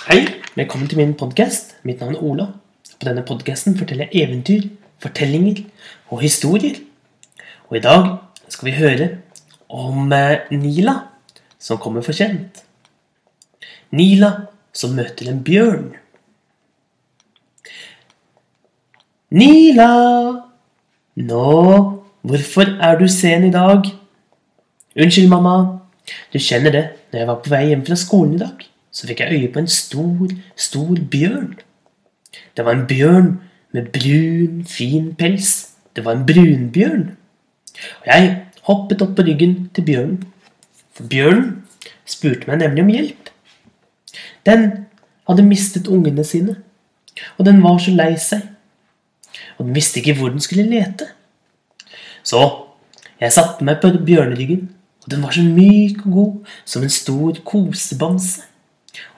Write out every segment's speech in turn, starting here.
Hei, velkommen til min podkast. Mitt navn er Ola. På denne podkasten forteller jeg eventyr, fortellinger og historier. Og i dag skal vi høre om eh, Nila som kommer for sent. Nila som møter en bjørn. Nila! Nå, hvorfor er du sen i dag? Unnskyld, mamma. Du kjenner det, når jeg var på vei hjem fra skolen i dag, så fikk jeg øye på en stor, stor bjørn. Det var en bjørn med brun, fin pels. Det var en brunbjørn. Og jeg hoppet opp på ryggen til bjørnen. For bjørnen spurte meg nemlig om hjelp. Den hadde mistet ungene sine, og den var så lei seg. Og den visste ikke hvor den skulle lete. Så jeg satte meg på bjørneryggen, og den var så myk og god som en stor kosebamse.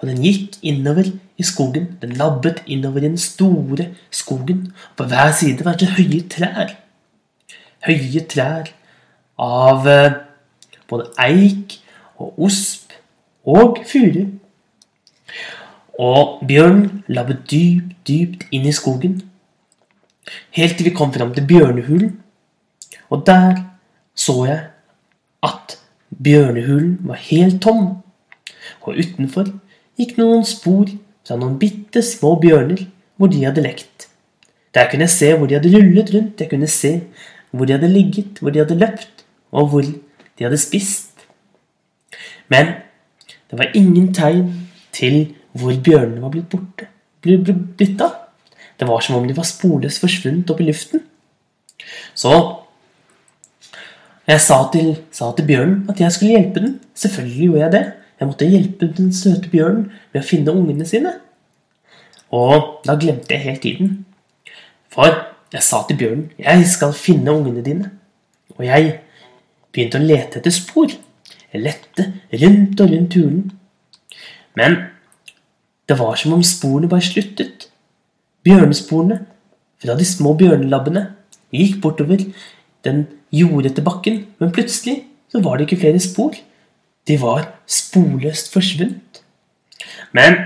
Og den gikk innover i skogen. Den labbet innover i den store skogen. Og på hver side var det høye trær. Høye trær av eh, både eik og osp og furu. Og bjørnen labbet dypt, dypt inn i skogen. Helt til vi kom fram til bjørnehulen. Og der så jeg at bjørnehulen var helt tom. Og utenfor gikk noen spor fra noen bitte små bjørner hvor de hadde lekt. Der kunne jeg se hvor de hadde rullet rundt, jeg kunne se hvor de hadde ligget, hvor de hadde løpt, og hvor de hadde spist. Men det var ingen tegn til hvor bjørnene var blitt borte. Blitt av. Det var som om de var sporløst forsvunnet opp i luften. Så jeg sa til, sa til bjørnen at jeg skulle hjelpe den. Selvfølgelig gjorde jeg det. Jeg måtte hjelpe den søte bjørnen med å finne ungene sine. Og da glemte jeg helt tiden. For jeg sa til bjørnen 'Jeg skal finne ungene dine'. Og jeg begynte å lete etter spor. Jeg lette rundt og rundt hulen. Men det var som om sporene bare sluttet. Bjørnesporene fra de små bjørnelabbene gikk bortover den jordete bakken, men plutselig så var det ikke flere spor. De var sporløst forsvunnet. Men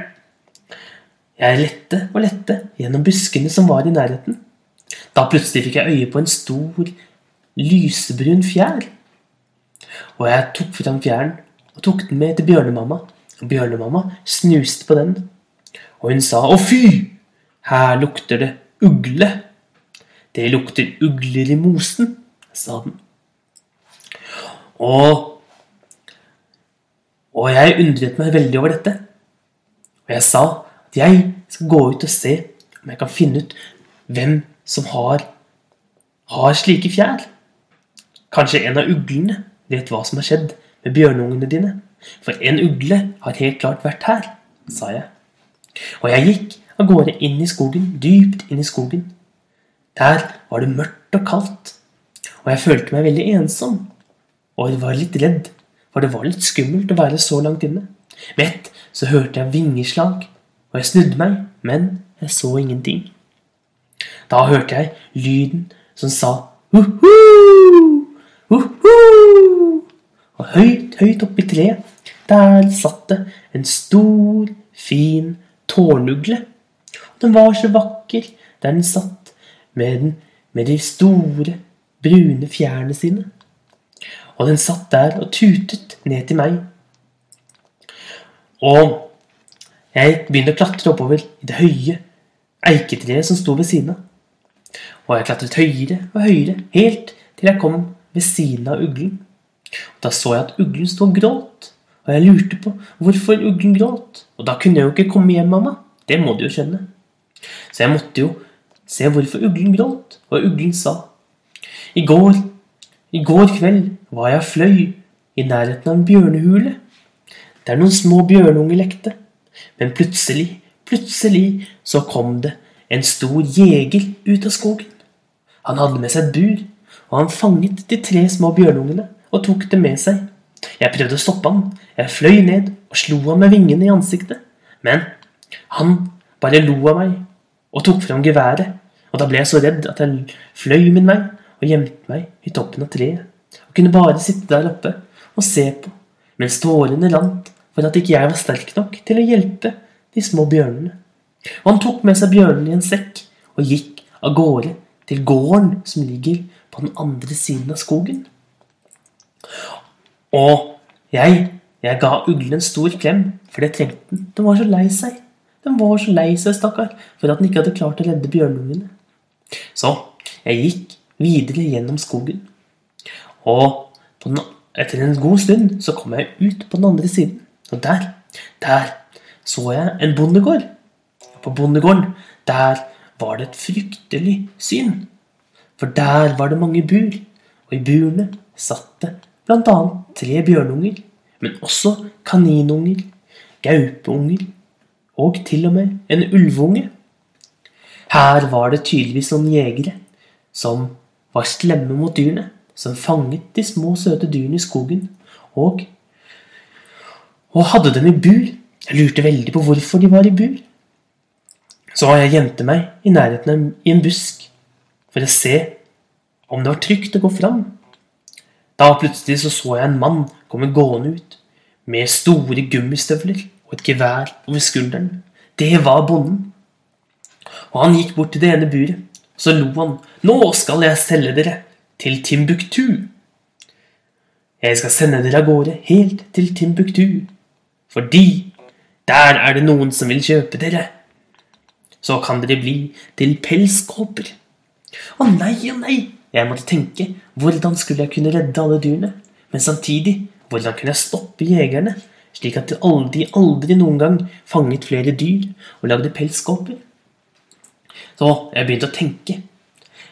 jeg lette og lette gjennom buskene som var i nærheten. Da plutselig fikk jeg øye på en stor, lysebrun fjær. Og jeg tok fram fjæren og tok den med til bjørnemamma. Og bjørnemamma snuste på den. Og hun sa 'Å, fy! Her lukter det ugle'. 'Det lukter ugler i mosen', sa den. Og og jeg undret meg veldig over dette. Og jeg sa at jeg skal gå ut og se om jeg kan finne ut hvem som har, har slike fjær. Kanskje en av uglene vet hva som har skjedd med bjørneungene dine. For en ugle har helt klart vært her, sa jeg. Og jeg gikk av gårde inn i skogen, dypt inn i skogen. Der var det mørkt og kaldt, og jeg følte meg veldig ensom. Og jeg var litt redd for det var litt skummelt å være så langt inne. Med så hørte jeg vingeslag, og jeg snudde meg, men jeg så ingenting. Da hørte jeg lyden som sa «Uhu! Uhu!» Og høyt, høyt oppi treet, der satt det en stor, fin tårnugle. Og den var så vakker der den satt med, den, med de store, brune fjærene sine og den satt der og tutet ned til meg. Og jeg begynte å klatre oppover i det høye eiketreet som sto ved siden av. Og jeg klatret høyere og høyere, helt til jeg kom ved siden av uglen. Og Da så jeg at uglen sto og gråt, og jeg lurte på hvorfor uglen gråt. Og da kunne jeg jo ikke komme hjem, mamma. Det må du jo skjønne. Så jeg måtte jo se hvorfor uglen gråt, og uglen sa I går i går kveld var jeg fløy i nærheten av en bjørnehule, der noen små bjørnunger lekte. Men plutselig, plutselig så kom det en stor jeger ut av skogen. Han hadde med seg et bur, og han fanget de tre små bjørnungene og tok dem med seg. Jeg prøvde å stoppe han. Jeg fløy ned og slo ham med vingene i ansiktet. Men han bare lo av meg og tok fram geværet. Og da ble jeg så redd at jeg fløy min vei og gjemte meg i toppen av treet. Og kunne bare sitte der oppe og se på mens tårene rant for at ikke jeg var sterk nok til å hjelpe de små bjørnene. Og han tok med seg bjørnene i en sekk og gikk av gårde til gården som ligger på den andre siden av skogen. Og jeg, jeg ga uglen en stor klem, for det trengte den. Den var så lei seg. Den var så lei seg, stakkar, for at den ikke hadde klart å redde bjørnungene. Så jeg gikk videre gjennom skogen. Og den, etter en god stund så kom jeg ut på den andre siden. Og der, der så jeg en bondegård. På bondegården, der var det et fryktelig syn. For der var det mange bur, og i burene satt det annet tre bjørnunger, men også kaninunger, gaupeunger og til og med en ulveunge. Her var det tydeligvis noen jegere som var slemme mot dyrene, som fanget de små, søte dyrene i skogen og, og hadde dem i bur. Jeg lurte veldig på hvorfor de var i bur. Så jeg gjemte meg i nærheten av en busk for å se om det var trygt å gå fram. Da plutselig så, så jeg en mann komme gående ut med store gummistøvler og et gevær over skulderen. Det var bonden. Og han gikk bort til det ene buret, så lo han. Nå skal jeg selge dere til Timbuktu. Jeg skal sende dere av gårde helt til Timbuktu, fordi der er det noen som vil kjøpe dere. Så kan dere bli til pelskåper. Å nei, å nei, jeg måtte tenke hvordan skulle jeg kunne redde alle dyrene, men samtidig hvordan kunne jeg stoppe jegerne, slik at de aldri, aldri noen gang fanget flere dyr og lagde pelskåper. Så jeg begynte å tenke.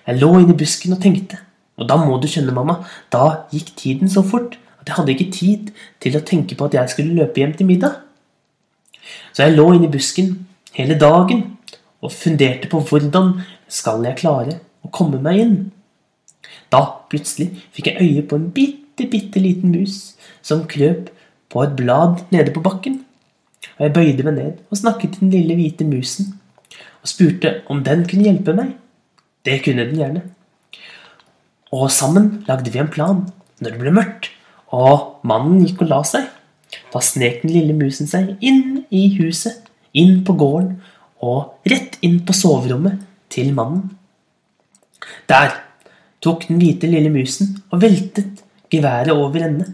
Jeg lå inne i busken og tenkte. Og da må du skjønne, mamma, da gikk tiden så fort at jeg hadde ikke tid til å tenke på at jeg skulle løpe hjem til middag. Så jeg lå inne i busken hele dagen og funderte på hvordan skal jeg klare å komme meg inn. Da plutselig fikk jeg øye på en bitte, bitte liten mus som krøp på et blad nede på bakken. Og jeg bøyde meg ned og snakket til den lille hvite musen og spurte om den kunne hjelpe meg. Det kunne den gjerne. Og sammen lagde vi en plan når det ble mørkt og mannen gikk og la seg. Da snek den lille musen seg inn i huset, inn på gården og rett inn på soverommet til mannen. Der tok den hvite lille musen og veltet geværet over ende,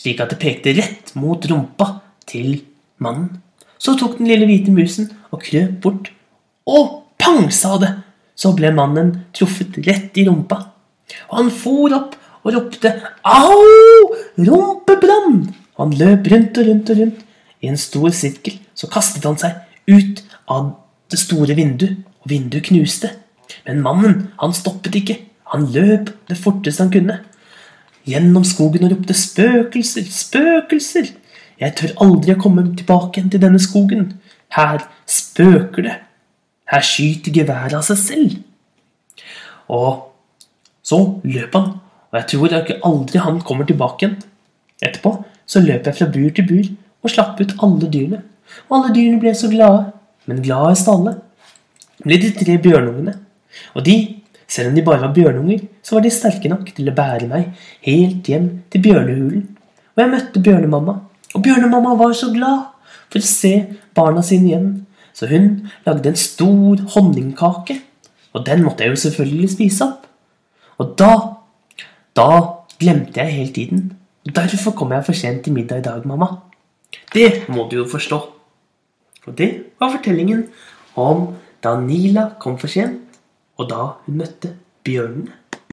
slik at det pekte rett mot rumpa til mannen. Så tok den lille hvite musen og krøp bort. Og pang, sa det! Så ble mannen truffet rett i rumpa. Og han for opp og ropte 'au! Rumpebrann!' Han løp rundt og rundt og rundt i en stor sirkel. Så kastet han seg ut av det store vinduet, og vinduet knuste. Men mannen, han stoppet ikke. Han løp det forteste han kunne. Gjennom skogen og ropte 'spøkelser, spøkelser'. Jeg tør aldri å komme tilbake igjen til denne skogen. Her spøker det. Her skyter geværet av seg selv. Og så løp han, og jeg tror ikke aldri han kommer tilbake igjen. Etterpå så løp jeg fra bur til bur og slapp ut alle dyrene. Og alle dyrene ble så glade, men gladest av alle ble de tre bjørnungene. Og de, selv om de bare var bjørnunger, så var de sterke nok til å bære meg helt hjem til bjørnehulen. Og jeg møtte bjørnemamma, og bjørnemamma var så glad for å se barna sine igjen. Så hun lagde en stor honningkake, og den måtte jeg jo selvfølgelig spise opp. Og da, da glemte jeg hele tiden. Og Derfor kom jeg for sent til middag i dag, mamma. Det må du jo forstå. Og det var fortellingen om da Nila kom for sent, og da hun møtte bjørnene.